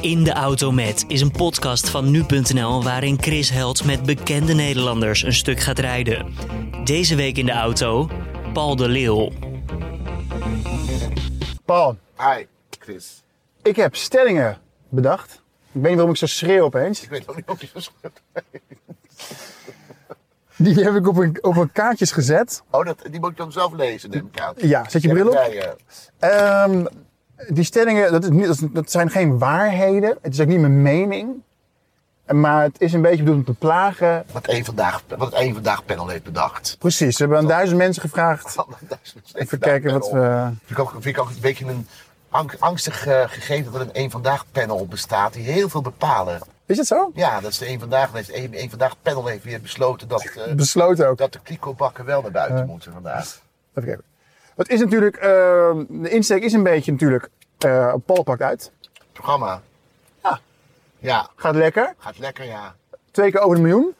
In de Auto Met is een podcast van nu.nl waarin Chris Held met bekende Nederlanders een stuk gaat rijden. Deze week in de auto, Paul de Leeuw. Paul, Hi, Chris. ik heb stellingen bedacht. Ik weet niet waarom ik zo schreeuw opeens. Ik weet ook niet of je zo Die heb ik op een, op een kaartjes gezet. Oh, dat, die moet ik dan zelf lezen, neem ik aan. Ja, zet je bril op. Ja, ja. Ehm, die stellingen, dat, is niet, dat, is- dat zijn geen waarheden. Het is ook niet mijn mening. Maar het is een beetje bedoeld om te plagen. Wat één vandaag, wat één vandaag panel heeft bedacht. Precies, we hebben aan duizend mensen gevraagd. Even kijken wat we... Vind ik ook, vind ik ook een beetje een ang- angstig eh, gegeven dat er een één vandaag panel bestaat die heel veel bepalen. Is het zo? Ja, dat is de één vandaag. Heeft één, één vandaag panel heeft weer besloten dat, eh, Besloten ook. dat de kliko-bakken wel naar buiten moeten vandaag. Even kijken. Het is natuurlijk, ehm, de insteek is een beetje natuurlijk, eh Paul pakt uit. Programma. Ja. Ja, Gaat lekker. gaat lekker, ja. Twee keer over de miljoen.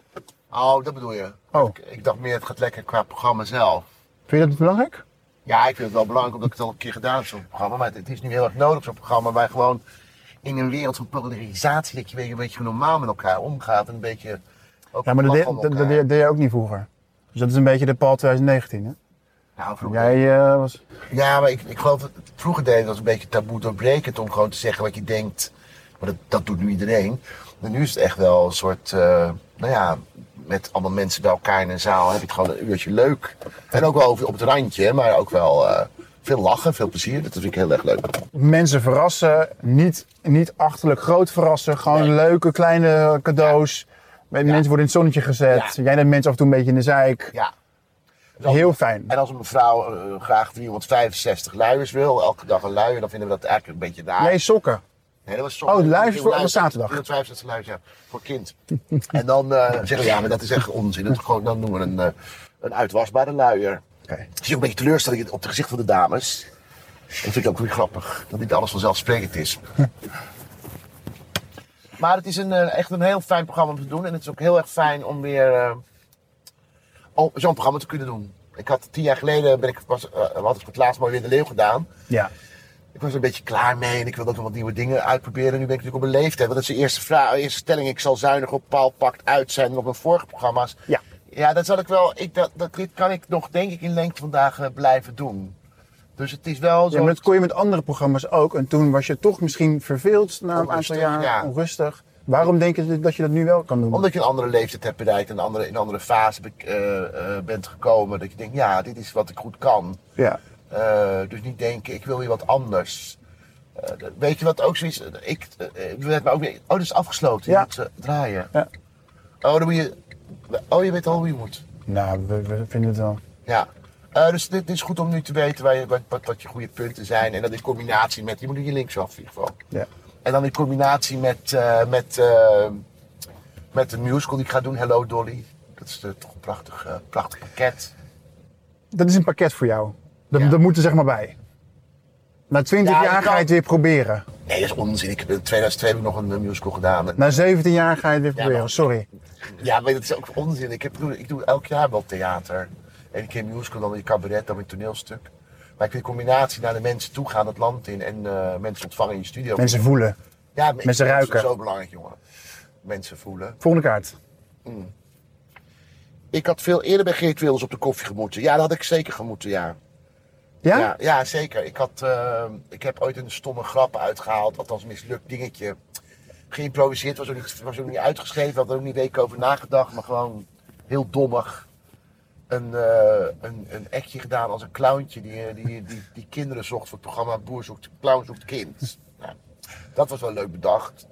Oh, dat bedoel je. Oh. Ik, ik dacht meer, het gaat lekker qua programma zelf. Vind je dat belangrijk? Ja, ik vind het wel belangrijk omdat ik het al een keer gedaan heb, zo'n programma. Maar het, het is nu heel erg nodig, zo'n programma, waar gewoon in een wereld van polarisatie, dat je weer een beetje normaal met elkaar omgaat. En een beetje ook Ja, maar dat, deed- dat, dat deed je ook niet vroeger. Dus dat is een beetje de Paul 2019, hè? Nou, vroeger, Jij eh, was... Ja, maar ik, ik geloof dat vroeger deed was een beetje taboe doorbrekend om gewoon te zeggen wat je denkt. Maar dat, dat doet nu iedereen. En nu is het echt wel een soort, eh, nou ja, met allemaal mensen bij elkaar in een zaal heb het gewoon een uurtje leuk. En ook wel over- op het randje, maar ook wel eh, veel lachen, veel plezier. Dat vind ik heel erg leuk. Mensen verrassen, niet, niet achterlijk groot verrassen. Gewoon Nee. leuke kleine cadeaus. Mensen worden in het zonnetje gezet. Ja. Jij neemt mensen af en toe een beetje in de zeik. Ja. Dus Heel fijn. En als een mevrouw eh, graag 365 luiers wil, elke dag een luier, dan vinden we dat eigenlijk een beetje raar. Nee, sokken. Nee, dat was Oh, luiers voor- luiers- zaterdag. 365 luiers, ja. Voor kind. en dan eh, zeggen we, ja, maar dat is echt onzin. Dat gewoon, dan noemen we een, eh, een uitwasbare luier. Oké. Het is ook een beetje teleurstelling op het gezicht van de dames. Dat vind ik ook weer grappig. Dat niet alles vanzelfsprekend is. maar het is een, echt een heel fijn programma om te doen. En het is ook heel erg fijn om weer oh, zo'n programma te kunnen doen. Ik had tien jaar geleden, ben ik, was, eh, had ik voor het laatst mooi weer de leeuw gedaan. Ja. Ik was er een beetje klaar mee en ik wilde ook nog wat nieuwe dingen uitproberen. Nu ben ik natuurlijk op een leeftijd. Want dat is de eerste, vraag, eerste stelling. Ik zal zuinig op Paul pakt uit zijn op mijn vorige programma's. Ja. Ja, dat zal ik wel. Ik, dat, dat, dit kan ik nog, denk ik, in lengte vandaag blijven doen. Dus het is wel zo. ja, maar dat kon je met andere programma's ook. En toen was je toch misschien verveeld na een aantal jaar. ja. Onrustig. Waarom denk je dat je dat nu wel kan doen? Omdat je een andere leeftijd hebt bereikt en een andere, in een andere fase be- eh, eh, bent gekomen. Dat je denkt, ja, dit is wat ik goed kan. Ja. Eh, dus niet denken, ik wil weer wat anders. Weet je wat ook zoiets... Ik, werd me ook weer, oh, dat is afgesloten. Ja. Je moet eh, draaien. Ja. Oh, dan moet je... Oh, je weet al hoe je moet. Nou, we, we vinden het wel. Ja. Dus dit is goed om nu te weten waar je, wat, wat, je goede punten zijn. En dat in combinatie met... Je moet hier linksaf in ieder geval. Ja. En dan in combinatie met, eh, met, eh, met de musical die ik ga doen, Hello Dolly. Dat is eh, toch een prachtig, prachtig pakket. Dat is een pakket voor jou. Dat, Ja. dat moet er zeg maar bij. Na 20 Ja, jaar ik ga je het weer proberen. Nee, dat is onzin. Ik heb in 2002 heb ik nog een musical gedaan. Na 17 jaar ga je het weer Ja, proberen. maar- Sorry. Ja, maar dat is ook onzin. Ik, heb, ik doe elk jaar wel theater. Eén keer musical, dan weer cabaret, dan weer toneelstuk. Maar ik wil in combinatie naar de mensen toe gaan, het land in en eh, mensen ontvangen in je studio. Mensen voelen. ja, mensen dat ruiken. is zo belangrijk, jongen. Mensen voelen. Volgende kaart. Ik had veel eerder bij Geert Wilders op de koffie gemoeten. Ja, dat had ik zeker gemoeten, ja. Ja? Ja, ja, zeker. Ik, had, eh, ik heb ooit een stomme grap uitgehaald, althans mislukt dingetje. Geïmproviseerd, was ook niet, was ook niet uitgeschreven, had er ook niet weken over nagedacht, maar gewoon heel dommig. Een, eh een, een actje gedaan als een clowntje die, eh, die, die, die kinderen zocht voor het programma Boer zoekt, Clown zoekt kind. Nou, dat was wel leuk bedacht.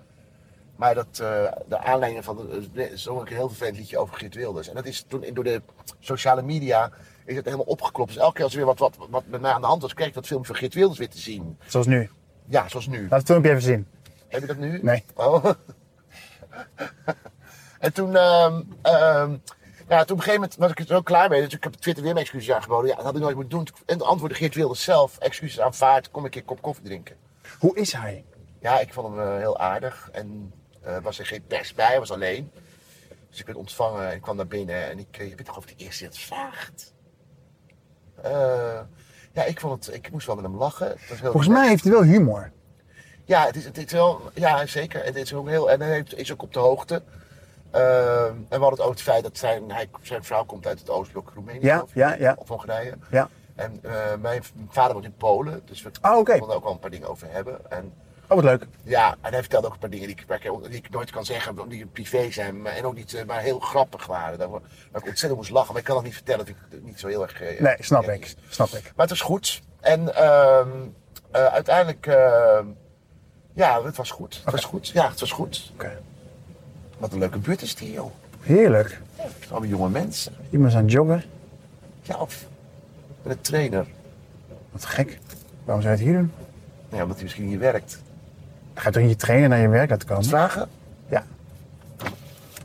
Maar dat, eh, de aanleiding van de, zo een heel vervelend liedje over Geert Wilders. En dat is toen door de sociale media is het helemaal opgeklopt. Dus elke keer als er weer wat, wat, wat met mij aan de hand was, kreeg ik dat filmpje van Geert Wilders weer te zien. Zoals nu. Ja, zoals nu. Laat het filmpje even zien. Heb je dat nu? Nee. Oh. en toen, ehm, ehm, ja, toen op een gegeven moment was ik er zo klaar mee. Dus ik heb Twitter weer mijn excuses aangeboden. Ja, dat had ik nooit moeten doen. En de antwoordde Geert Wilders zelf, excuses aanvaard, kom ik een kop koffie drinken. Hoe is hij? Ja, ik vond hem eh, heel aardig. En eh was er geen pers bij, hij was alleen. Dus ik werd ontvangen en ik kwam naar binnen. En ik, eh, je bent toch over de eerste het vraagt? Ja, ik, vond het, ik moest wel met hem lachen. Het was heel Volgens mij heeft hij wel humor. Ja, het is, het is wel, ja, zeker. Het is ook heel, en hij heeft- is ook op de hoogte. Ehm, en we hadden het over het feit dat zijn, hij, zijn vrouw komt uit het Oostblok Roemenië. Ja, ik, ja, ja. Of Hongarije. Ja. En eh, mijn vader woont in Polen, dus we oké. konden ook wel een paar dingen over hebben. En Oh, wat leuk. ja, en hij vertelde ook een paar dingen die ik, ik, die ik nooit kan zeggen, die privé zijn, maar, en ook niet, eh, maar heel grappig waren. Daar, waar ik ontzettend moest lachen, maar ik kan dat niet vertellen, dat ik niet zo heel erg... eh, Nee, snap ik. is. Snap ik. Maar het was goed. En ehm, eh, uiteindelijk, ehm, ja, het was goed. Het was goed. Ja, het was goed. Oké. Wat een leuke buurt is die, joh. Heerlijk. Allemaal jonge mensen. Iemand is aan het joggen. Ja, of met een trainer. Wat gek. Waarom zou je het hier doen? Ja, omdat hij misschien hier werkt. Dan ga je toch niet je trainer naar je werk laten komen? Vragen? Ja,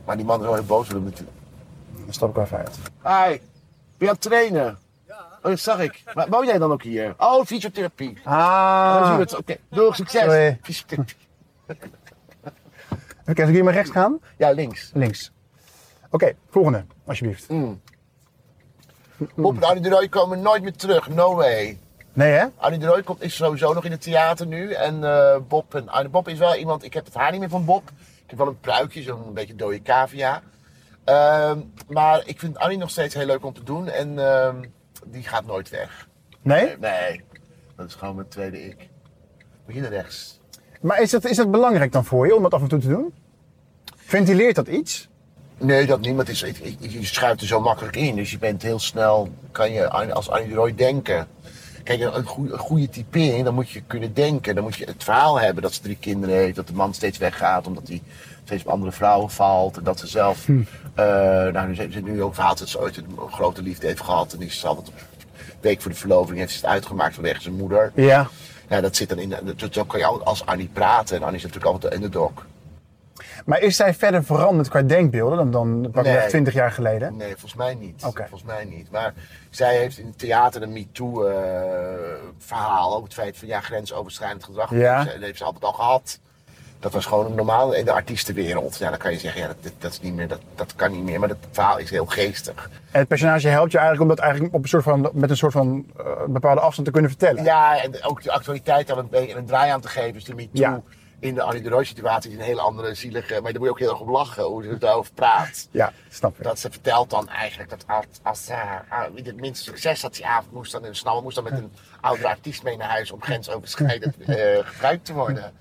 Maar die man is wel heel boos worden natuurlijk. dan stap ik wel even uit. Hi, ben je aan het trainen? Ja. Oh, dat zag ik. Maar woon jij dan ook hier? Oh, fysiotherapie. Ah. het. Oké, doei, succes. Sorry. Fysiotherapie. Oké, ik hier maar rechts gaan? Ja, links. Links. Oké, volgende, alsjeblieft. Bob en Annie de Rooij komen nooit meer terug. No way. Nee, hè? Annie de Rooij komt, is sowieso nog in het theater nu. En eh, Bob, en, Annie- Bob is wel iemand, ik heb het haar niet meer van Bob. Ik heb wel een pruikje, zo'n beetje dode cavia. Ehm, maar ik vind Annie nog steeds heel leuk om te doen. En ehm, die gaat nooit weg. Nee? Nee, dat is gewoon mijn tweede ik. Begin rechts. Maar is dat, is dat belangrijk dan voor je om dat af en toe te doen? Ventileert dat iets? Nee, dat niet. Maar het is, je schuift er zo makkelijk in. Dus je bent heel snel, kan je als Rooij denken. Kijk, een, een goede, een goede typering, dan moet je kunnen denken. Dan moet je het verhaal hebben dat ze drie kinderen heeft. Dat de man steeds weggaat omdat hij steeds op andere vrouwen valt. En dat ze zelf, eh, nou nu zit nu ook verhaald dat ze ooit een grote liefde heeft gehad. En die is altijd de week voor de verloving heeft ze het uitgemaakt vanwege zijn moeder. Ja. Ja, dat zit dan in, dat, zo kan je als Annie praten. En Annie is natuurlijk altijd de underdog. Maar is zij verder veranderd qua denkbeelden dan, dan pakweg Nee. 20 jaar geleden? Nee, volgens mij niet. Volgens mij niet. Maar zij heeft in het theater een MeToo-verhaal over het feit van ja, grensoverschrijdend gedrag. Ja. Dat heeft ze altijd al gehad. Dat was gewoon normaal in de artiestenwereld. Ja, dan kan je zeggen, ja, dat, dat, is niet meer, dat, dat kan niet meer. Maar dat verhaal is heel geestig. En het personage helpt je eigenlijk om dat eigenlijk op een soort van, met een soort van eh, bepaalde afstand te kunnen vertellen. Ja, en ook de actualiteit aan een draai aan te geven. Dus de MeToo Ja. In de Annie de situatie is een hele andere zielige... Maar daar moet je ook heel erg op lachen, hoe ze daarover praat. Ja, snap ik. Dat ze vertelt dan eigenlijk dat als, als eh, ah, wie het minste succes had die avond moest dan in snel moest dan met een oudere artiest mee naar huis om grensoverschrijdend eh gebruikt te worden.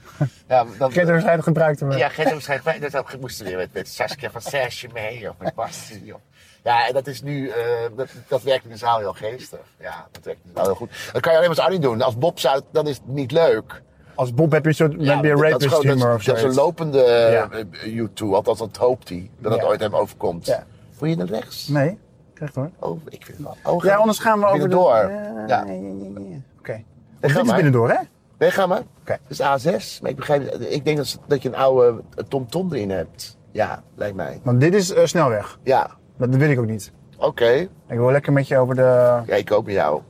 Ja, dan, Grensoverschrijdend gebruikt te worden. ja, grensoverschrijdend. Dus dan moesten we weer met, met Saskia van Serge mee of met ja, en dat is nu, eh, dat, dat werkt in de zaal heel geestig. Ja, dat werkt in de zaal heel goed. Dat kan je alleen maar als Annie doen. Als Bob zou, dan is het niet leuk. Als Bob heb je een soort Ja, heb je dat- dat is rapist gewoon- dat is- of Dat zo. een lopende Ja. eh, YouTube, althans dat hoopt hij. Dat het ooit hem overkomt. Ja. Wil je naar rechts? Nee, krijg hoor. Oh, ik vind het wel. Oh, Ja, anders gaan we over de... door. Ja, Ja. Oké. ga Dit is maar. binnendoor, hè? Nee, ga maar. Oké. Dat is A6. Maar ik begrijp, ik denk dat, dat je een oude TomTom erin hebt. Ja, lijkt mij. Want dit is eh, snelweg. Ja, Maar dat wil ik ook niet. oké. Ik wil lekker met je over de... Ja, ik ook met jou.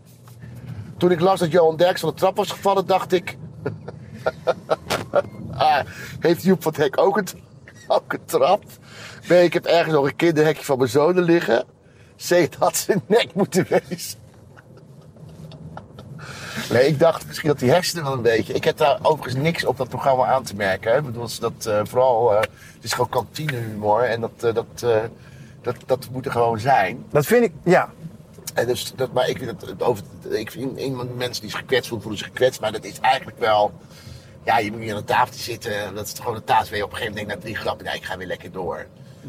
Toen ik las dat Johan Derks van de trap was gevallen, dacht ik... heeft Joep van het Hek ook een, ook een trap? Nee, ik heb ergens nog een kinderhekje van mijn zonen liggen. Zee het had zijn nek moeten wezen. Nee, ik dacht misschien dat die hersenen wel een beetje... Ik heb daar overigens niks op dat programma aan te merken. Hè. Ik bedoel, dat, eh, vooral... eh, het is gewoon kantinehumor en dat, eh, dat, dat, dat moet er gewoon zijn. Dat vind ik... Ja. En dus, dat, maar ik vind het over. Ik vind iemand mensen die zich gekwetst voelen, voelen zich gekwetst. Maar dat is eigenlijk wel. Ja, je moet hier aan de tafel zitten. en Dat is gewoon een taas waar je op een gegeven moment denkt na drie grappen. Nee, ik ga weer lekker door.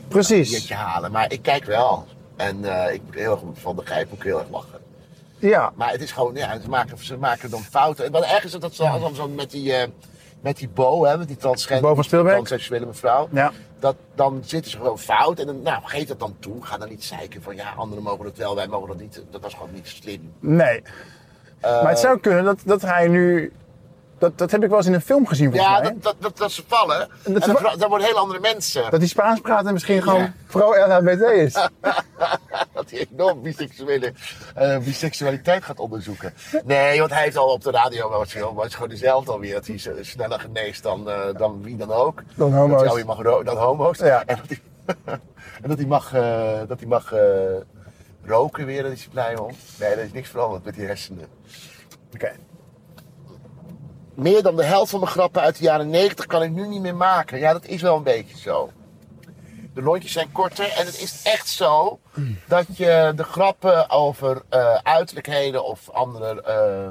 Precies. Jeetje halen. Maar ik kijk wel. En eh, ik moet heel erg van de grijp ook heel erg lachen. Ja. Maar het is gewoon, ja, ze maken, ze maken dan fouten. En wat erg is dat, dat ze dan zo met die, eh, met die Bo, hè, met die transgender, Bo van Spielberg? transseksuele mevrouw. Ja. Dat, dan zitten ze gewoon fout. En dan, nou, geef dat dan toe. Ga dan niet zeiken van, ja, anderen mogen dat wel, wij mogen dat niet. Dat was gewoon niet slim. Nee. maar het zou kunnen dat, dat hij nu... Dat, dat heb ik wel eens in een film gezien volgens Ja, mij. dat, dat, dat, dat ze vallen. Dat en dan, dan worden hele andere mensen. Dat hij Spaans praat en misschien gewoon Ja. pro-LHBT is. Dat hij enorm biseksuele, eh, biseksualiteit gaat onderzoeken. Nee, want hij heeft al op de radio het is gewoon dezelfde alweer. Dat hij sneller geneest dan, eh, dan wie dan ook. Dan homo's. Dat hij mag dan homo's. Ja. En dat hij, en dat hij mag, eh, dat hij mag roken weer, daar is hij blij om. Nee, er is niks veranderd met die hersenen. Oké. Meer dan de helft van mijn grappen uit de jaren 90 kan ik nu niet meer maken. Ja, dat is wel een beetje zo. De lontjes zijn korter en het is echt zo dat je de grappen over eh, uiterlijkheden of andere, eh,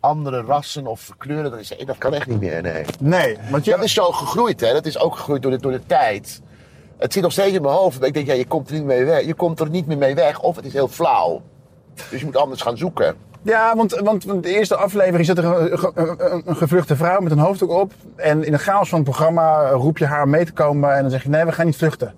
andere rassen of kleuren, dat, is, dat kan echt niet meer. Nee. Nee, want je, Dat is zo gegroeid, hè? Dat is ook gegroeid door de, door de tijd. Het zit nog steeds in mijn hoofd. Ik denk, ja, je komt er niet mee weg. Je komt er niet meer mee weg, of het is heel flauw. Dus je moet anders gaan zoeken. Ja, want, want, de eerste aflevering zit er een, een, een gevluchte vrouw met een hoofddoek op. En in de chaos van het programma roep je haar om mee te komen. En dan zeg je, nee, we gaan niet vluchten.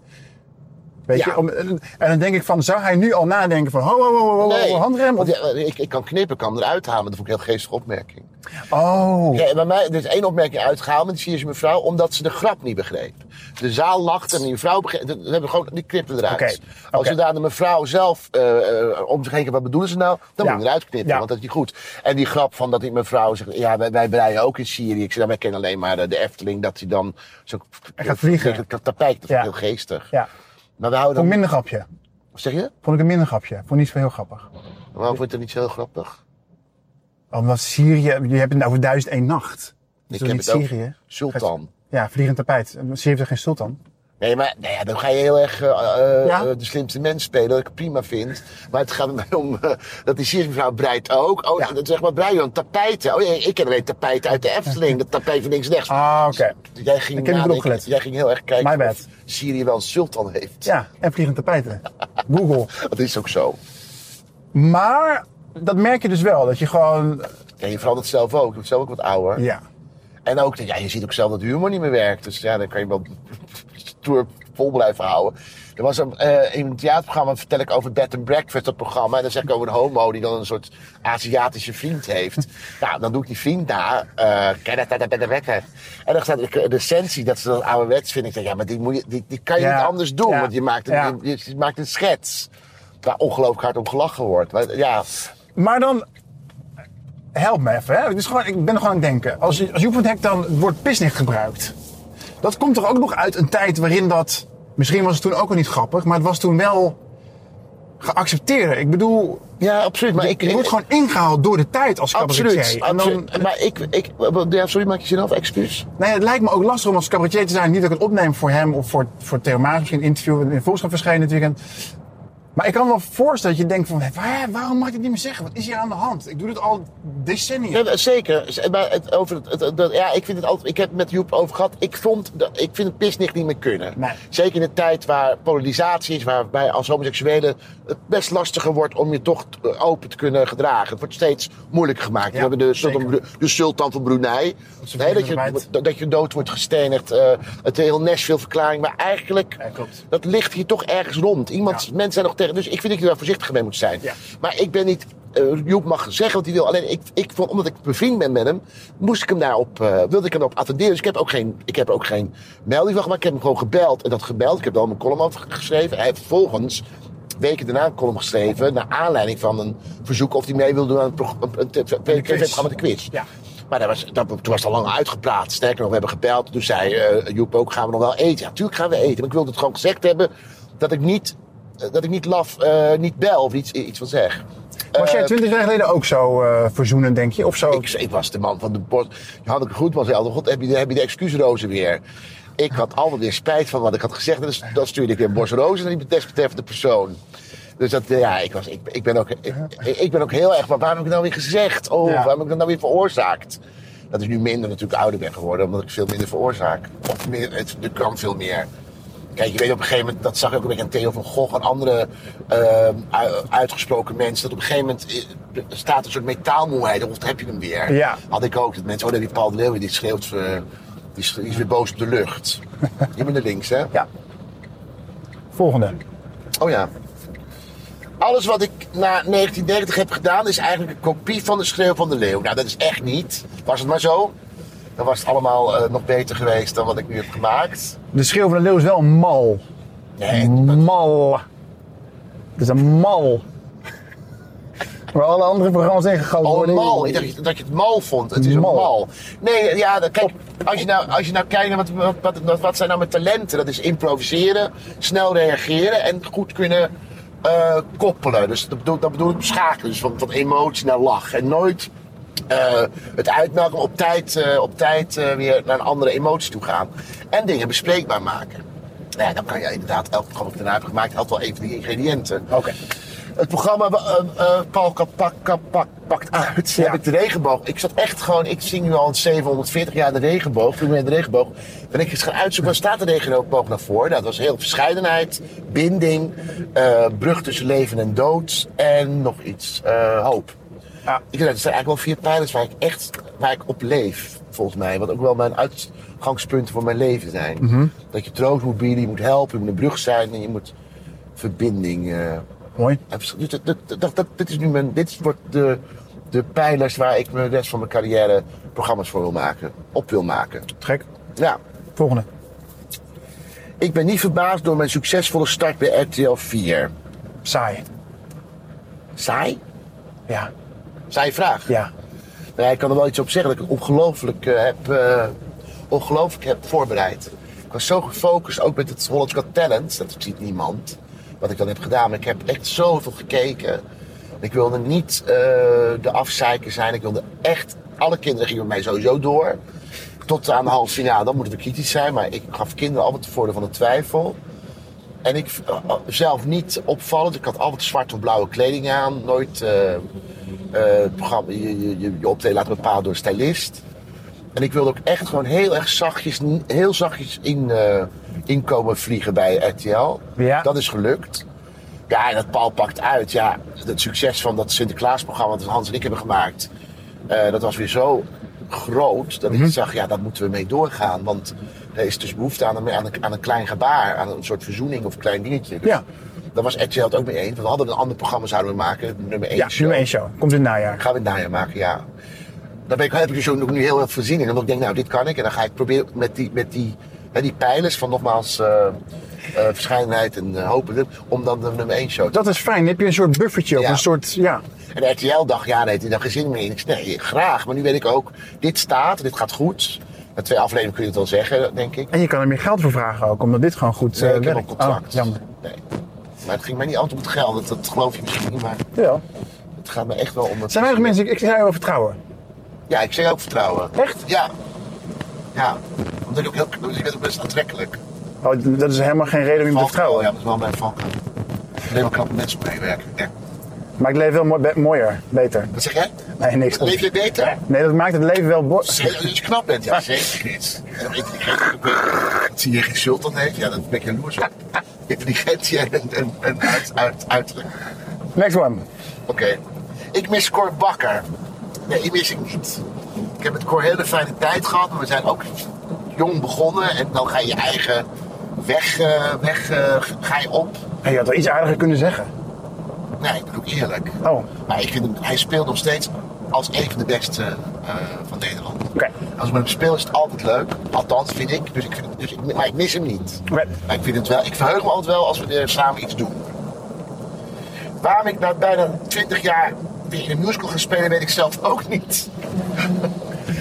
Weet Ja. je? Om, en dan denk ik van, zou hij nu al nadenken van, ho, ho, ho, ho, handrem? Want Of, ja, ik, ik kan knippen, ik kan hem eruit halen. Dat vond ik een heel geestige opmerking. oh, Ja, bij mij, er is één opmerking uitgehaald, maar die zie je mevrouw, omdat ze de grap niet begreep. De zaal lachte en die mevrouw begreep, dat hebben we gewoon, die knipte eruit. Als oké. zodra de mevrouw zelf eh, eh, om zich heen wat bedoelen ze nou? Dan Ja. moet je eruit knippen, want dat is niet goed. En die grap van dat die mevrouw zegt, ja, wij, wij breien ook in Syrië. Ik zeg, nou, wij kennen alleen maar de, de Efteling, dat hij dan zo Hij gaat vliegen. het tapijt, dat is heel geestig. ja. Maar we houden Vond ik minder grapje. wat zeg je? Vond ik een minder grapje. Vond ik niet zo heel grappig. Waarom vond je het niet zo heel grappig? Omdat Syrië, je hebt het over duizend één nacht. Ik heb niet het Syrië? Sultan. Ja, vliegend tapijt. Syrië heeft er geen sultan. Nee, maar nou ja, dan ga je heel erg eh, eh, Ja. eh, de slimste mens spelen, wat ik prima vind. Maar het gaat mij om dat die Syrische mevrouw breidt ook. Oh, Ja. dat zeg maar, breien dan tapijten. Oh, ja, ik ken alleen tapijten uit de Efteling. Dat tapijt van links en rechts. Ah, oké. Jij ging, Ik heb niet nadenken- jij ging heel erg kijken My of Syrië wel een sultan heeft. Ja, en vliegend tapijten. Google. Dat is ook zo. Maar dat merk je dus wel. Dat je gewoon, Ja, je verandert zelf ook. Je wordt zelf ook wat ouder. ja. En ook, ja, je ziet ook zelf dat humor niet meer werkt. Dus ja, dan kan je wel stoer vol blijven houden. Er was een, eh, in een theaterprogramma, vertel ik over Bed and Breakfast, dat programma. En dan zeg ik over een homo die dan een soort Aziatische vriend heeft. nou, dan doe ik die vriend na. ken dat, dat, dat, dat, dat. En dan staat de recensie, dat ze dat ouderwets vinden. Ik zeg, ja, maar die, moet je, die, die kan je Ja. niet anders doen. Ja. Want je maakt, een, Ja. je, je maakt een schets. Waar ongelooflijk hard om gelachen wordt. Maar, ja, Maar dan, help me even. Hè? Is gewoon, ik ben er gewoon aan het denken. Als, als Joep van het Hek dan het woord pisnik gebruikt. Dat komt toch ook nog uit een tijd waarin dat... Misschien was het toen ook al niet grappig, maar het was toen wel geaccepteerd. Ik bedoel, ja absoluut. Maar ik, je wordt gewoon ingehaald door de tijd als cabaretier. Absoluut. En dan, absoluut. Maar ik, ik, ja, sorry, maak je zin af, excuus. Nee, het lijkt me ook lastig om als cabaretier te zijn. Niet dat ik het opneem voor hem of voor, voor Theo Maas. Misschien een interview in Volkskrant verschijnen dit weekend. Maar ik kan me wel voorstellen dat je denkt van... waar, waarom mag ik dit niet meer zeggen? Wat is hier aan de hand? Ik doe dit al decennia. Ja, zeker. Maar het, over het, het- het- ja, ik vind het altijd. Ik heb het met Joep over gehad. Ik, vond, dat- ik vind het pisnicht niet meer kunnen. Nee. Zeker in de tijd waar polarisatie is, waarbij als homoseksuele het best lastiger wordt om je toch eh, open te kunnen gedragen. Het wordt steeds moeilijker gemaakt. We hebben de, sultan, de sultan van Brunei. ze Nee, dat, je, dat, dat je dood wordt gestenigd. eh, het heel Nashville verklaring. Maar eigenlijk, Ja, dat ligt hier toch ergens rond. Iemand. Mensen zijn nog tegen. Dus ik vind dat je daar voorzichtig mee moet zijn. Ja. Maar ik ben niet. eh, Joep mag zeggen wat hij wil. Alleen ik, ik vond, omdat ik bevriend ben met hem, moest ik hem daarop, eh, wilde ik hem daarop attenderen. Dus ik heb ook geen, ik heb ook geen melding van gemaakt. Ik heb hem gewoon gebeld. En dat gebeld. Ik heb al mijn column over geschreven. Hij heeft vervolgens weken daarna een column geschreven. Naar aanleiding van een verzoek of hij mee wilde doen aan een- een tv-programma De Quiz. Ja. Maar dat was, dat, toen was het al lang uitgepraat. Sterker nog, we hebben gebeld. Toen zei eh, Joep ook, gaan we nog wel eten? Ja, tuurlijk gaan we eten. Maar ik wilde het gewoon gezegd hebben dat ik niet, dat ik niet laf, eh, niet bel of iets, iets van zeg. Was jij Eh, twintig jaar geleden ook zo eh verzoenend, denk je? Of zo? ik, ik was de man van de bos. Hanneke Groetman zei altijd, god, heb je de, heb je de excuusrozen weer? Ik had altijd weer spijt van wat ik had gezegd. En dus, dan stuurde ik weer een bos rozen naar die desbetreffende persoon. Dus dat, eh, ja, ik, was, ik, ik, ben ook, ik, ik ben ook heel erg, maar waarom heb ik het nou weer gezegd? Oh, Ja. waarom heb ik dat nou weer veroorzaakt? Dat is nu minder natuurlijk ouder ben geworden, omdat ik veel minder veroorzaak. Of meer, het, er kan veel meer. Kijk, je weet op een gegeven moment, dat zag ik ook een beetje aan Theo van Gogh en andere u- uitgesproken mensen, dat op een gegeven moment eh, staat een soort metaalmoeheid, of heb je hem weer. Ja. Had ik ook, dat mensen, oh, heb je Paul de Leeuw, die schreeuwt, eh, die, sch- die is weer boos op de lucht. Je bent naar links, hè? Ja. Volgende. Oh ja. Alles wat ik na 1990 heb gedaan is eigenlijk een kopie van de Schreeuw van de Leeuw. Nou, dat is echt niet. Was het maar zo, dan was het allemaal eh, nog beter geweest dan wat ik nu heb gemaakt. De schreeuw van de leeuw is wel een mal. Nee, Mal. Het is een mal. Waar alle andere programma's ingegoten Oh, worden. mal. Ik dacht dat je het mal vond. Het is Mal. een mal. Nee, ja, kijk, als je nou, als je nou kijkt naar wat, wat, wat, wat zijn nou mijn talenten? Dat is improviseren, snel reageren en goed kunnen eh, koppelen. Dus dat bedoel, dat bedoel ik schakelen. Dus van, van emotie naar lach. En nooit eh, het uitmelken, op tijd, eh, op tijd eh, weer naar een andere emotie toe gaan. En dingen bespreekbaar maken. Nou ja, dan kan je inderdaad, elk programma dat ik daarna heb gemaakt, had wel even die ingrediënten. Oké. Het programma Paul Kap- pak, kap- pak- pakt uit. Ja. Heb ik de regenboog. Ik zat echt gewoon, ik zing nu al 740 jaar de regenboog. Toen met de regenboog. Ben ik eens gaan uitzoeken, waar staat de regenboog nou voor? Nou, dat was heel verscheidenheid, binding, brug tussen leven en dood en nog iets, hoop. Ja. Ik denk, dat zijn eigenlijk wel vier pijlers waar ik echt waar ik op leef, volgens mij. Wat ook wel mijn uitgangspunten voor mijn leven zijn. Mhm. Dat je troost moet bieden, je moet helpen, je moet een brug zijn en je moet verbinding. eh, Mooi. dus dat, dat, dat, dat- dit is nu mijn, dit wordt de, de pijlers waar ik de rest van mijn carrière programma's voor wil maken, op wil maken. Gek. Ja, Volgende. ik ben niet verbaasd door mijn succesvolle start bij RTL 4. Saai. Saai? Ja. Saai vraag. Ja. Nou, ik kan er wel iets op zeggen dat ik ongelooflijk eh, heb, eh, ongelooflijk heb voorbereid. Ik was zo gefocust, ook met het Hollands Got Talent. Dat ziet niemand, wat ik dan heb gedaan. Maar ik heb echt zoveel gekeken. Ik wilde niet eh, de afzeiker zijn. Ik wilde echt... Alle kinderen gingen bij mij sowieso door. Tot aan de halve finale, dan moeten we kritisch zijn. Maar ik gaf kinderen altijd het voordeel van de twijfel. En ik zelf niet opvallend. Ik had altijd zwart of blauwe kleding aan. Nooit het programma, je, je, je, je optreden laten bepalen door een stylist. En ik wilde ook echt gewoon heel erg zachtjes, heel zachtjes in, eh, inkomen vliegen bij RTL. Ja. Dat is gelukt. Ja, en dat Paul pakt uit. Ja, het succes van dat Sinterklaasprogramma dat Hans en ik hebben gemaakt. eh, dat was weer zo groot dat Mhm. ik zag, ja, daar moeten we mee doorgaan. Want er is dus behoefte aan een, aan een, aan een klein gebaar, aan een soort verzoening of een klein dingetje. Dus Ja. Daar was RTL het ook mee eens. Want we hadden een ander programma zouden we maken, nummer 1 Ja, nummer 1 show. Komt in het najaar. Gaan we het najaar maken, ja. Daar ben ik, heb ik dus ook nu heel veel voorzien in. Omdat ik denk, nou, dit kan ik. En dan ga ik proberen met die, met die, hè, die pijlers van nogmaals verscheidenheid en eh, hopen, om dan de nummer 1 show te Dat is fijn. Dan heb je een soort buffertje of een soort... Ja. En RTL dacht, ja, nee, daar geen zin meer in. Ik zei, nee, graag. Maar nu weet ik ook, dit staat, dit gaat goed. Met twee afleveringen kun je het wel zeggen, denk ik. En je kan er meer geld voor vragen ook, omdat dit gewoon goed Nee, ik heb een werkt. contract. Oh, jammer. Nee. Maar het ging mij niet altijd om het geld, dat, dat geloof je misschien niet, maar Ja. het gaat me echt wel om het... Zijn weinig mensen, ik, je wel vertrouwen. Ja, ik zeg ook vertrouwen. Echt? Ja. Ja. Omdat ik ook heel, je bent ook best aantrekkelijk. Oh, dat is helemaal geen reden om je te vertrouwen. Ja, dat is wel mijn valkuil. Alleen maar knappe mensen meewerken. Ja. Maar ik leef wel be- mooier, beter. Wat zeg jij? Nee, niks. Leef je beter? Nee, dat maakt het leven wel... bo- Als je als je knap bent, ja zeker. Intelligent. ook wel. Dat zie je geen sultan heeft, ja, dat ben ik jaloers op. Intelligentie en, en, en uit, uit, uiterlijk. Next one. Oké. Ik mis Cor Bakker. Nee, die mis ik niet. Ik heb met Cor hele fijne tijd gehad, maar we zijn ook jong begonnen. En dan ga je je eigen weg, eh, weg eh, ga je op. Hey, je had wel iets aardiger kunnen zeggen. Nee, ik ben ook eerlijk. Oh, Maar ik vind hem, hij speelt nog steeds als een van de beste eh, van Nederland. oké. Als ik met hem speel is het altijd leuk. Althans, vind ik. Dus ik, vind, dus ik maar ik mis hem niet. Maar ik, vind het wel, ik verheug me altijd wel als we er samen iets doen. Waarom ik na bijna 20 jaar weer in een musical ga spelen, weet ik zelf ook niet.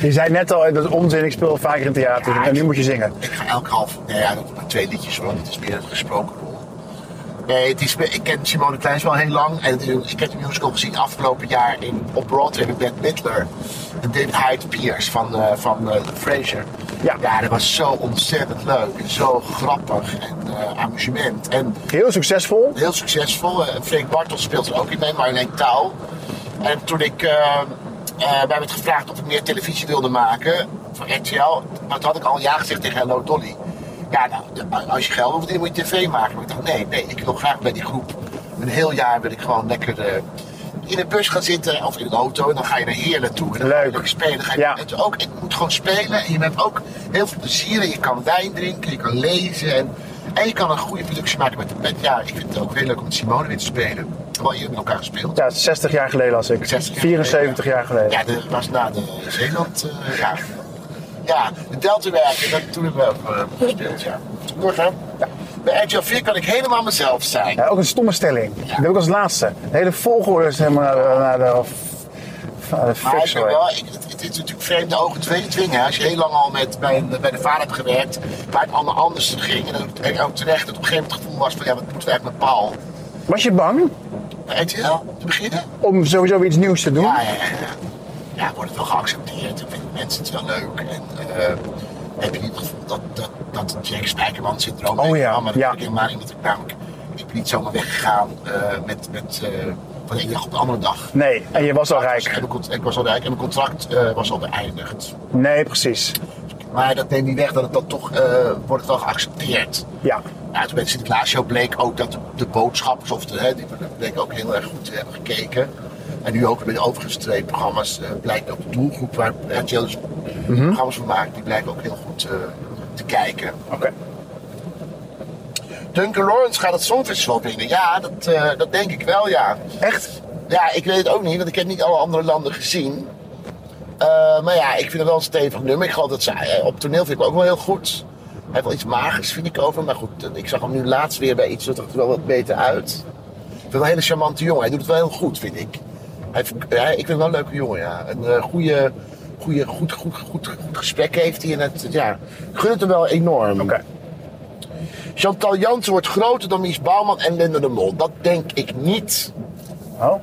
Je zei net al, dat is onzin, ik speel vaker in theater Ja, en nu moet je zingen. Ik ga elke half, nou ja, maar twee liedjes hoor, het is meer gesproken. Nee, het is, ik ken Simone Kleins wel heel lang en een- ik heb de musical gezien afgelopen jaar in, op Broadway met Bette Midler en David Hyde Pierce van, eh van eh, Frasier. Ja. ja, dat was zo ontzettend leuk en zo grappig en eh, amusement. En Heel succesvol. heel succesvol. Freek Bartels speelt er ook in mee, Marjolein Touw. En toen ik, eh mij werd gevraagd of ik meer televisie wilde maken voor RTL, dat had ik al ja gezegd tegen Hello Dolly. Ja, nou, de- als je geld dan moet je tv maken. Maar ik dacht, nee, nee, ik wil graag bij die groep. Een heel jaar wil ik gewoon lekker eh, in een bus gaan zitten of in een auto. En dan ga je naar Heerlen toe. En dan ga je Leuk. spelen. Dan ga je Ja. ook, ik moet gewoon spelen. En je hebt ook heel veel plezier. En je kan wijn drinken, je kan lezen. En, en je kan een goede productie maken met, met ja, ik vind het ook heel leuk om met Simone weer te spelen. Wel eerder met elkaar gespeeld. Ja, 60 jaar geleden als ik. 60 jaar 74 jaar geleden. Ja, dat was na de Zeeland. eh, ja. Ja, de Deltawerken, dat toen hebben we ook eh, gespeeld. Ja. Ja. Bij RTL 4 kan ik helemaal mezelf zijn. Ja, ook een stomme stelling. Dat heb ik als laatste. De hele volgorde is helemaal naar de, naar de, naar de Maar ik ben wel, ik, het, het is natuurlijk vreemde ogen twee dwingen. Als je heel lang al met, bij, bij de vader hebt gewerkt, waar het allemaal anders ging. En ook, en ook terecht dat op een gegeven moment het gevoel was van ja, wat moeten we eigenlijk met Paul? Was je bang Bij RTL te beginnen? om sowieso iets nieuws te doen? Ja, ja, ja. Ja. wordt het wel geaccepteerd. En vinden mensen het wel leuk. En eh, heb je niet het gevoel dat, dat, dat Jack Spijkerman syndroom Oh ja, Maar dat ja. heb ik helemaal niet. Ik, namelijk, ik ben niet zomaar weggegaan eh, met, met, eh, van de ene dag op de andere dag. Nee, en je was al rijk. Ik was al rijk en mijn contract was al beëindigd. Nee, precies. Maar dat neemt niet weg dat het dan toch wordt het wel geaccepteerd. Ja. Ja, toen bij de Sinterklaasshow bleek ook dat de, de boodschappers, of de, hè, die bleek ook heel erg goed te hebben gekeken. En nu ook bij de overigens twee programma's eh, blijkt ook de doelgroep waar RTL dus programma's van maakt, die blijken ook heel goed eh, te kijken. Oké. Duncan Lawrence gaat het Songfestival winnen. Ja, dat, eh, dat denk ik wel, ja. Echt? Ja, ik weet het ook niet, want ik heb niet alle andere landen gezien. Maar ja, ik vind het wel een stevig nummer. Ik geloof dat eh, op toneel vind ik ook wel heel goed. Hij heeft wel iets magers, vind ik over. Maar goed, ik zag hem nu laatst weer bij iets, dat er wel wat beter uit. Ik vind hem een hele charmante jongen. Hij doet het wel heel goed, vind ik. Hij ja, ik vind hem wel een leuke jongen, ja. Een eh, goede, goede, goed, goed, goed, goed gesprek heeft hij. En het, ja, ik gun het hem wel enorm. Oké. Chantal Jansen wordt groter dan Mies Bouwman en Linda de Mol. Dat denk ik niet Oh.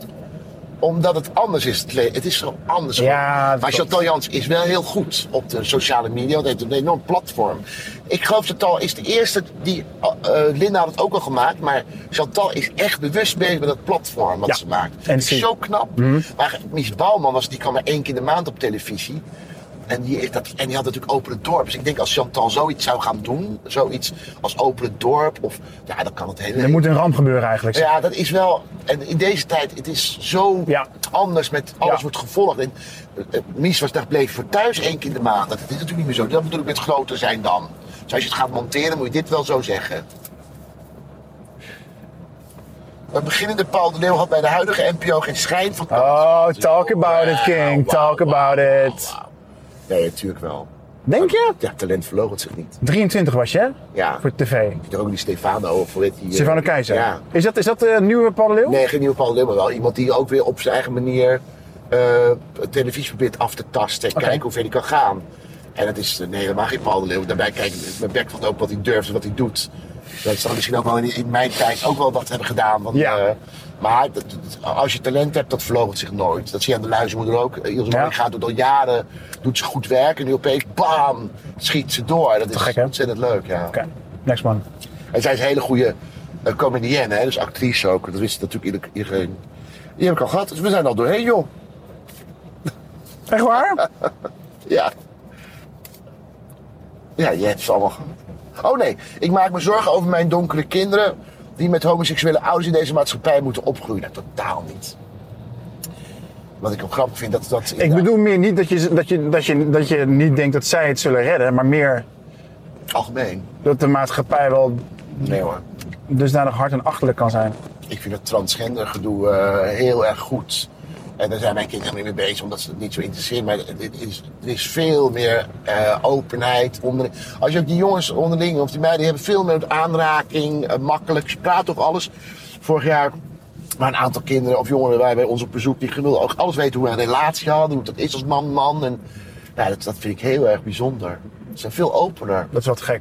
Omdat het anders is. Het, is zo anders. Ja, dat maar. Chantal Jans is wel heel goed op de sociale media. Want hij heeft een enorm platform. Ik geloof Chantal is de eerste die... eh, eh, Linda had het ook al gemaakt. Maar Chantal is echt bewust bezig met het platform wat Ja, ze maakt. en Dat is zo knap. Maar Mies Bouwman was, die kwam maar één keer in de maand op televisie. En die, heeft dat, en die had natuurlijk Open het Dorp. Dus ik denk als Chantal zoiets zou gaan doen. Zoiets als Open het Dorp. Of, ja, dan kan het hele... Er moet een ramp gebeuren eigenlijk. Ja, dat is wel. En in deze tijd, het is zo Ja. anders met alles Ja. wordt gevolgd. En eh, eh, Mies was daar bleef voor thuis één keer in de maand. Dat is natuurlijk niet meer zo. Dat moet natuurlijk met groter zijn dan. Dus als je het gaat monteren, moet je dit wel zo zeggen. Een beginnende Paul de Leeuw had bij de huidige NPO geen schijn van kans. Oh, talk about it, King. Talk about it. Nee, natuurlijk wel. Denk je? Ja, talent verloochent zich niet. 23 was je, hè? Ja. Voor tv. Er ook die Stefano of die? eh, Stefano Keizer. Ja. Is dat, is dat de nieuwe Paul Leeuw? Nee, geen nieuwe Paul Leeuw, maar wel iemand die ook weer op zijn eigen manier eh, televisie probeert af te tasten en kijken hoe ver hij kan gaan. En dat is eh, nee, helemaal geen Paul de Leeuw. Daarbij kijk ik mijn bek van ook wat hij durft en wat hij doet. Dat zal misschien ook wel in, in mijn tijd ook wel wat hebben gedaan. Want, Ja. eh, maar dat- dat- als je talent hebt, dat verloogt zich nooit. Dat zie je aan de luizenmoeder ook. Eh, Ilse Ja. Gaat doet al jaren, doet ze goed werk en nu opeens bam, schiet ze door. Dat is gek, ontzettend leuk, ja. Oké, next man. En zij is een hele goede uh, comedienne, hè? dus actrice ook. Dat wist natuurlijk ieder- iedereen. Die heb ik al gehad, dus we zijn al doorheen, joh. Echt waar? Ja. Ja, je hebt ze allemaal gehad. Oh nee, ik maak me zorgen over mijn donkere kinderen... die met homoseksuele ouders in deze maatschappij moeten opgroeien. Nou, totaal niet. Wat ik ook grappig vind, dat... dat Ik bedoel meer niet dat je, dat, je, dat, je, dat je niet denkt dat zij het zullen redden, maar meer Algemeen. dat de maatschappij wel Nee hoor. dusdanig hard en achterlijk kan zijn. Ik vind het transgender gedoe eh, heel erg goed. En daar zijn mijn kinderen helemaal niet mee bezig, omdat ze het niet zo interesseren. Maar het is, er is veel meer eh, openheid. Onderling. Als je ook die jongens onderling, of die meiden, die hebben veel meer aanraking, eh, makkelijk. Ze praten over alles. Vorig jaar waren een aantal kinderen of jongeren wij bij ons op bezoek die wilden ook alles weten hoe we een relatie hadden, hoe dat is als man-man. En ja, dat, dat vind ik heel erg bijzonder. Ze zijn veel opener. Dat is wat gek.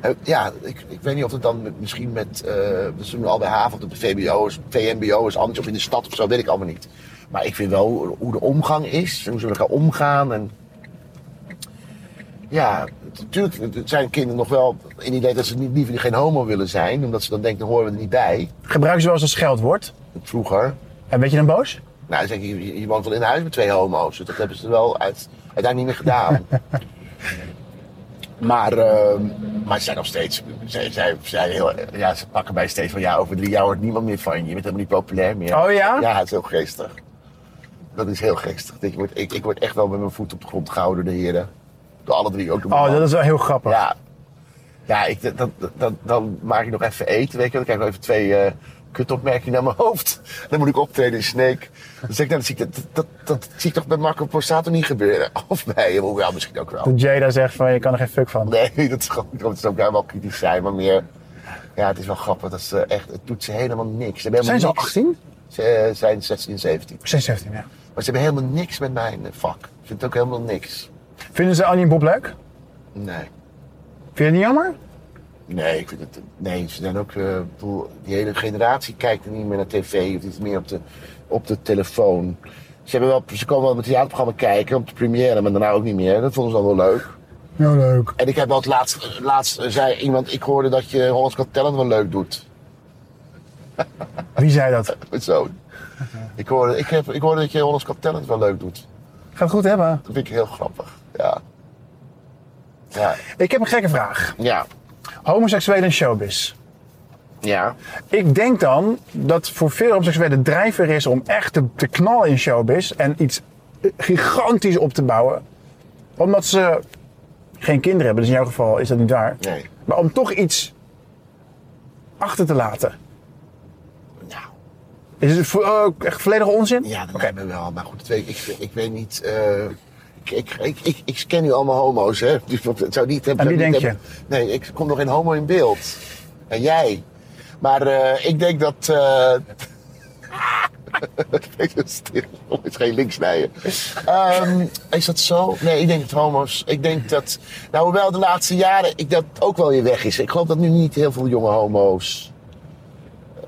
Eh, Ja, ik, ik weet niet of het dan met- misschien met, eh we doen al bij haven of de VBO is, VMBO is anders of in de stad of zo, weet ik allemaal niet. Maar ik vind wel hoe, de omgang is, en hoe ze met elkaar omgaan. En ja, natuurlijk zijn kinderen nog wel in het idee dat ze niet, liever geen homo willen zijn, omdat ze dan denken, dan horen we er niet bij. Gebruiken ze wel eens een scheldwoord? Vroeger. En weet je dan boos? Nou, dan zeg je, je, woont wel in huis met twee homo's. Dus dat hebben ze wel uit, uiteindelijk niet meer gedaan. maar, ehm, maar ze zijn nog steeds, zij, zij, zij heel, ja, ze pakken mij steeds van, ja, over drie jaar hoort niemand meer van je. Je bent helemaal niet populair meer. Oh ja? Ja, het is heel geestig. Dat is heel geestig. Ik word, ik, ik word echt wel met mijn voet op de grond gehouden door de heren. Door alle drie, ook door Oh, dat is wel heel grappig. Ja, ja ik, dat, dat, dat- dan maak ik nog even eten, weet je wel. Dan krijg ik nog even twee eh kutopmerkingen naar mijn hoofd. Dan moet ik optreden in Snake. Dan zeg ik, nou, dat zie ik, dat, dat, dat, zie ik toch bij Marco Borsato niet gebeuren. Of bij hem, hoewel misschien ook wel. Dat Jada zegt van je kan er geen fuck van. Nee, dat is gewoon, dat is ook wel kritisch zijn, maar meer... Ja, het is wel grappig. Dat ze echt, het doet ze helemaal niks. Ze Zijn ze al helemaal 18? niks. Ze eh, zijn 16, 17. 16, ja. Maar ze hebben helemaal niks met mijn eh, vak. Ik vind het ook helemaal niks. Vinden ze Annie en Bob leuk? Nee. Vind je het niet jammer? Nee, ik vind het. Nee, ze zijn ook. bedoel, die hele generatie kijkt er niet meer naar tv. Of het is meer op de, op de telefoon. Ze, hebben wel, ze komen wel met theaterprogramma kijken om te première, maar daarna ook niet meer. Dat vonden ze dan wel leuk. Ja, leuk. En ik heb wel het laatst, laatst zei iemand, ik hoorde dat je Hollands Got Talent wel leuk doet. Wie zei dat? Met zo'n. Ik hoorde, ik, heb, ik hoorde dat je Hollands Got Talent wel leuk doet. Gaat het goed hebben? Dat vind ik heel grappig. Ja. Ja. Ik heb een gekke vraag. Ja. Homoseksuelen in showbiz. Ja. Ik denk dan dat voor veel homoseksuelen de drijver is om echt te, te knallen in showbiz en iets gigantisch op te bouwen. Omdat ze geen kinderen hebben, dus in jouw geval is dat niet waar. Nee. Maar om toch iets achter te laten. Is het oh, echt volledige onzin? Ja, dat me wel. Maar goed, ik, ik, ik weet niet. eh, ik, ik, ik, ik, ken nu allemaal homo's, hè? Dus wat- het zou niet hebben. En wie denk hebben- Nee, ik kom nog geen homo in beeld. En jij. Maar eh, ik denk dat. eh Ik ben stil. Het is geen linksnijden. Ehm is dat zo? Nee, ik denk dat homo's. Ik denk dat. Nou, hoewel de laatste jaren ik dat ook wel weer weg is. Ik geloof dat nu niet heel veel jonge homo's.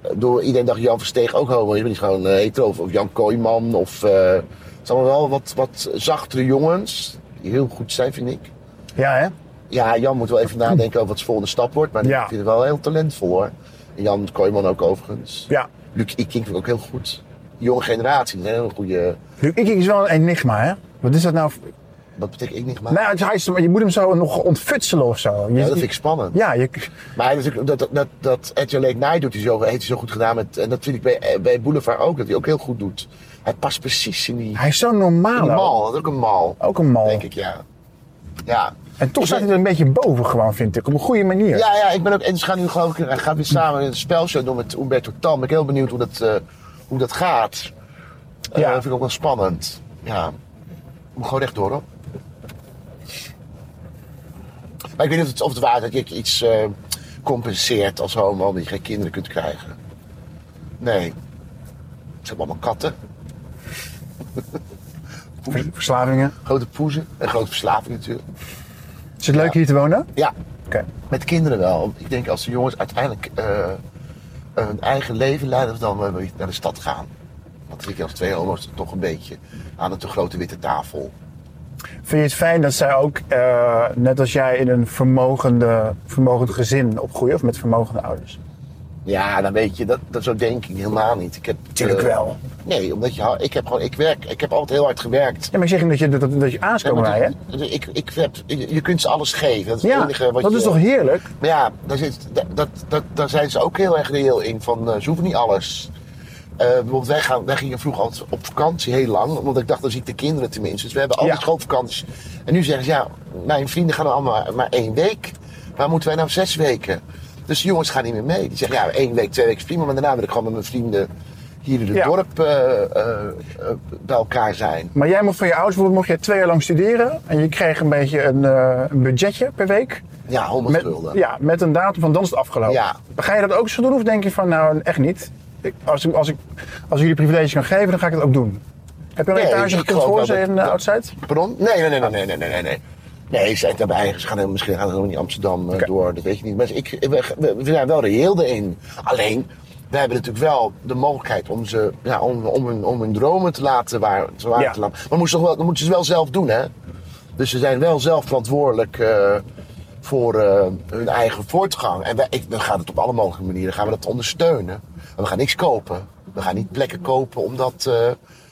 Eh, Door iedereen dacht Jan Versteeg ook homo. Je bent niet gewoon eh, hetero. Of, of Jan Kooijman. Of. eh het zijn allemaal wel wat, wat zachtere jongens. Die heel goed zijn, vind ik. Ja, hè? Ja, Jan moet wel even nadenken over wat zijn volgende stap wordt. Maar Ja. ik vind het wel heel talentvol hoor. En Jan Kooijman ook overigens. Ja. Luc Ikink vind ik ook heel goed. Die jonge generatie, die een hele goede. Luc Ikink is wel een enigma, hè? Wat is dat nou? Wat betekent ik niet? Nou, is- hij is, je moet hem zo nog ontfutselen of zo. Je- ja, dat vind ik spannend. Ja, je, Maar hij natuurlijk, dat, dat, dat, dat Ed Late Night doet hij zo, heeft hij zo goed gedaan. Met, en dat vind ik bij, eh, bij Boulevard ook, dat hij ook heel goed doet. Hij past precies in die, hij is zo normaal. ook. mal. Dat is ook een mal, Ook een mal. denk ik, ja. Ja. En toch Ik staat hij er een beetje boven gewoon, vind ik. Op een goede manier. Ja, ja, ik ben ook. En ze gaan nu geloof ik, hij gaat weer samen een spelshow doen met Umberto Tan. Ben ik heel benieuwd hoe dat, eh, hoe dat gaat. Eh, Ja. dat vind ik ook wel spannend. Ja. Moet gewoon rechtdoor hoor. Maar ik weet niet of het, of het waar is dat je iets eh, compenseert als homo omdat je geen kinderen kunt krijgen. Nee. Ze hebben allemaal katten, Vers- Verslavingen. grote poezen en grote verslaving natuurlijk. Is het leuk Ja. hier te wonen? Ja, Oké. Met kinderen wel. Ik denk als de jongens uiteindelijk eh, hun eigen leven leiden, dan weer naar de stad gaan. Want ik als twee homo's toch een beetje aan de te grote witte tafel. Vind je het fijn dat zij ook, eh, net als jij, in een vermogende, vermogend gezin opgroeien? Of met vermogende ouders? Ja, dan weet je, dat, dat zo denk ik helemaal niet. Ik heb, Tuurlijk eh, wel. Nee, omdat je, ik heb gewoon, ik werk, ik heb altijd heel hard gewerkt. Ja, maar ik zeg niet dat je, dat, dat je aanskomen bij, hè? ik, ik heb, je kunt ze alles geven. Dat is het Ja, enige wat dat je... is toch heerlijk? Maar ja, daar, zit, dat, dat, dat, daar zijn ze ook heel erg reëel in. Van, eh, ze hoeven niet alles. Eh, bijvoorbeeld wij, gaan, wij gingen vroeger altijd op vakantie heel lang. Omdat ik dacht, dan zie ik de kinderen tenminste. Dus we hebben altijd Ja. schoolvakanties. En nu zeggen ze, ja, mijn vrienden gaan allemaal maar, één week. Waar moeten wij nou zes weken? Dus de jongens gaan niet meer mee. Die zeggen, ja, één week, twee weken is prima. Maar daarna wil ik gewoon met mijn vrienden hier in het Ja. dorp eh, eh, eh, bij elkaar zijn. Maar jij mocht van je ouders, bijvoorbeeld, mocht je twee jaar lang studeren. En je kreeg een beetje een, eh, een budgetje per week. Ja, honderd Met, gulden. ja, met een datum van dan is het afgelopen. Ja. Ga je dat ook zo doen of denk je van nou echt niet? ik, als, als, ik, als jullie privileges kan geven, dan ga ik het ook doen. Heb je al nee, etage gekund voor ze in eh, Outside? Pardon? Nee, nee, nee, nee, nee, nee, nee. Nee, ze zijn daarbij. Ze gaan, misschien gaan helemaal niet Amsterdam eh, door, dat weet je niet. Maar ik, we, zijn wel reëel erin. Alleen, wij hebben natuurlijk wel de mogelijkheid om, ze, ja, om, om, hun, om dromen te laten waar, te, waar laten. Maar dat wel, moeten ze wel zelf doen, hè? Dus ze zijn wel zelf verantwoordelijk eh, voor hun eigen voortgang. En ik, we gaan het op alle mogelijke manieren gaan we dat ondersteunen. Maar we gaan niks kopen. We gaan niet plekken kopen omdat eh,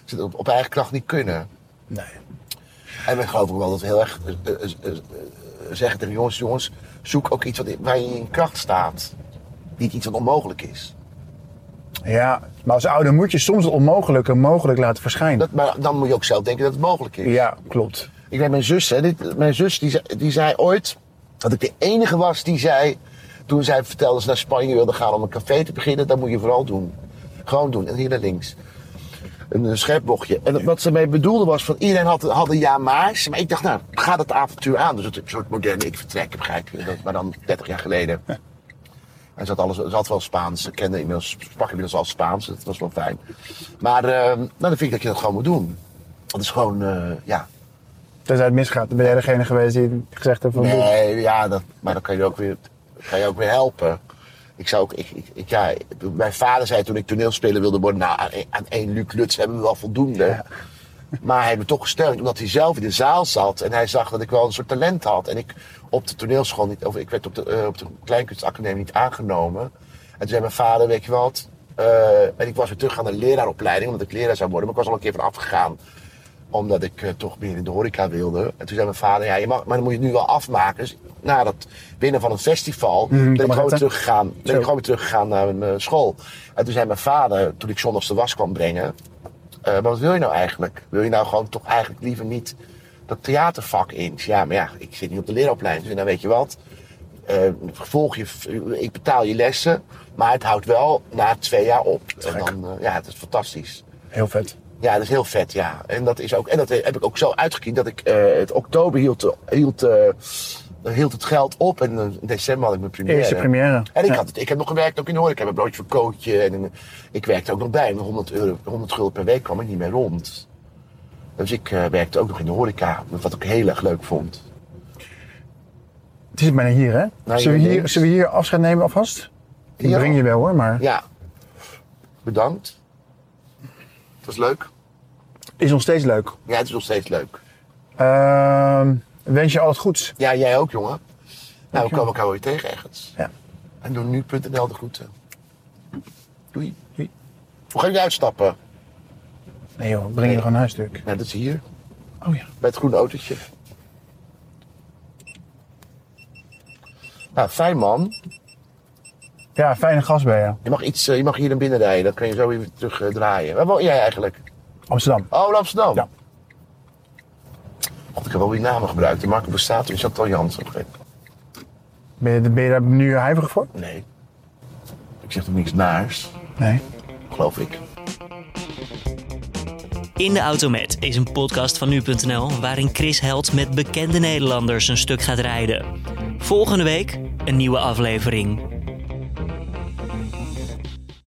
ze het op, op eigen kracht niet kunnen. Nee. En we geloven ook wel dat we heel erg eh, zeggen tegen jongens, jongens, zoek ook iets wat, waar je in kracht staat. Niet iets wat onmogelijk is. Ja, maar als ouder moet je soms het onmogelijke mogelijk laten verschijnen. Dat, maar dan moet je ook zelf denken dat het mogelijk is. Ja, klopt. Ik weet mijn zus, hè, dit, mijn zus die, die zei ooit dat ik de enige was die zei, toen zij vertelde dat ze naar Spanje wilde gaan om een café te beginnen, dat moet je vooral doen. Gewoon doen. En hier naar links. Een, een scherp bochtje. En wat ze mee bedoelde was van iedereen had, had een ja maar's. Maar ik dacht, nou, ga dat avontuur aan. Dus het een soort moderne ik vertrek, begrijp je. Dat, maar dan 30 jaar geleden. En ze had, alles, ze had wel Spaans. Ze kende inmiddels, sprak inmiddels al Spaans. Dat was wel fijn. Maar eh, nou, dan vind ik dat je dat gewoon moet doen. Dat is gewoon, eh, ja, Tenzij het misgaat, dan ben jij degene geweest die gezegd heeft van... Nee, ja, dat, maar dan kan je ook weer, kan je ook weer helpen. Ik zou ook, ik, ik, ik- ja, mijn vader zei toen ik toneelspeler wilde worden, nou, aan, aan één Luc Lutz hebben we wel voldoende. Maar hij heeft me toch gesteund, omdat hij zelf in de zaal zat en hij zag dat ik wel een soort talent had. En ik op de toneelschool niet, of ik werd op de, eh, op de Kleinkunstacademie niet aangenomen. En toen zei mijn vader, weet je wat, eh, en ik was weer terug aan de leraaropleiding, omdat ik leraar zou worden. Maar ik was al een keer van afgegaan, omdat ik eh, toch meer in de horeca wilde. En toen zei mijn vader, ja, je mag, maar dan moet je het nu wel afmaken. Dus na dat winnen van een festival ben ik gewoon weer kameretten. teruggegaan, ben Zo. ik gewoon weer teruggegaan naar mijn school. En toen zei mijn vader, toen ik zondags de was kwam brengen, eh, maar wat wil je nou eigenlijk? Wil je nou gewoon toch eigenlijk liever niet dat theatervak in? Ja, maar ja, ik zit niet op de leeropleiding. Dus dan weet je wat, eh, volg je, ik betaal je lessen, maar het houdt wel na twee jaar op. En dan, eh, ja, het is fantastisch. Heel vet. Ja, dat is heel vet, ja. En dat, is ook, en dat heb ik ook zo uitgekiend dat ik eh, het oktober hield, de- hield, eh, hield het geld op. En in december had ik mijn première. Eerste première. En ik, Ja. had het, ik heb nog gewerkt ook in de horeca. Ik heb een broodje voor kootje. En ik werkte ook nog bij. Met 100, euro, 100 gulden per week kwam ik niet meer rond. Dus ik eh, werkte ook nog in de horeca. Wat ik heel erg leuk vond. Het is bijna hier, hè? Nou, zullen, we hier zullen we hier afscheid nemen alvast? Ik Ja. breng je wel hoor, maar Ja, bedankt. Het was leuk. is nog steeds leuk. Ja, het is nog steeds leuk. Ehm, wens je al het goeds. Ja, jij ook, jongen. Nou, we komen elkaar weer tegen ergens. Ja. En doe nu.nl de groeten. Doei. Doei. Hoe ga je uitstappen? Nee joh, breng je gewoon naar huis natuurlijk. Nou, dat is hier, Oh ja. bij het groene autootje. Nou, fijn man. Ja, fijne gast ben je. Je mag, iets, eh, je mag hier naar binnen rijden, dan kan je zo weer terug eh, draaien. Waar woon jij eigenlijk? Amsterdam. Oh, in Amsterdam? Ja. God, ik heb al die namen gebruikt. Marco Bestaat en Chantal Jansen. Ben je, ben je daar nu huiverig voor? Nee. Ik zeg toch niks naars, Nee. geloof ik. In de Auto Met is een podcast van nu.nl waarin Chris Held met bekende Nederlanders een stuk gaat rijden. Volgende week een nieuwe aflevering.